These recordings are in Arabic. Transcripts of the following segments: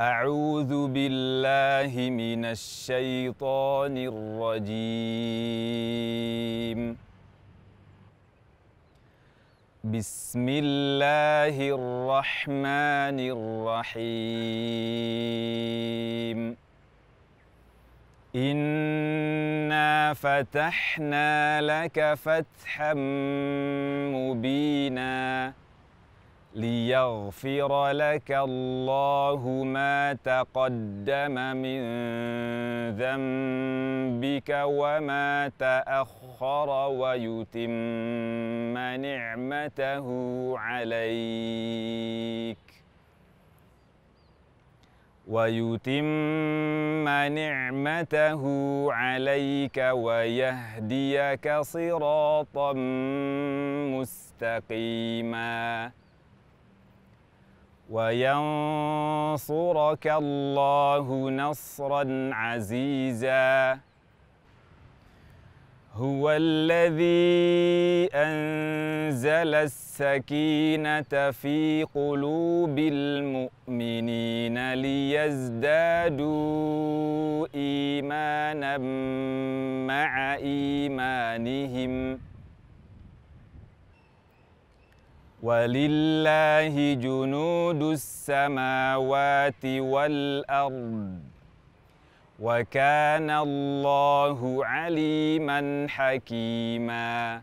أعوذ بالله من الشيطان الرجيم. بسم الله الرحمن الرحيم. إنا فتحنا لك فتحا ليغفر لك الله ما تقدم من ذنبك وما تأخر ويتم نعمته عليك. ويتم نعمته عليك ويهديك صراطا مستقيما. وينصرك الله نصرا عزيزا. هو الذي انزل السكينه في قلوب المؤمنين ليزدادوا ايمانا مع ايمانهم ولله جنود السماوات والأرض. وكان الله عليما حكيما.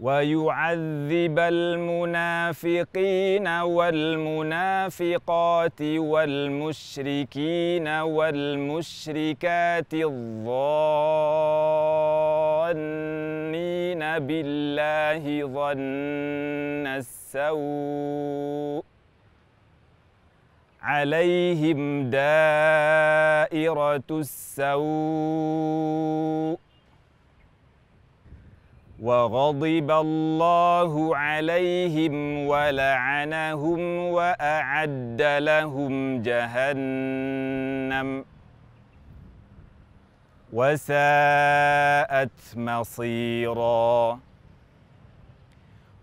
ويعذب المنافقين والمنافقات والمشركين والمشركات الظانين بالله ظن السوء عليهم دائرة السوء وغضب الله عليهم ولعنهم وأعد لهم جهنم وساءت مصيرا.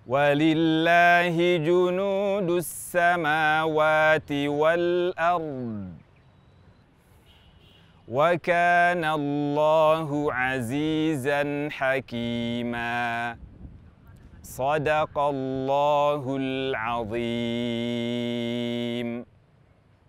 ولله جنود السماوات والأرض. وكان الله عزيزا حكيما. صدق الله العظيم.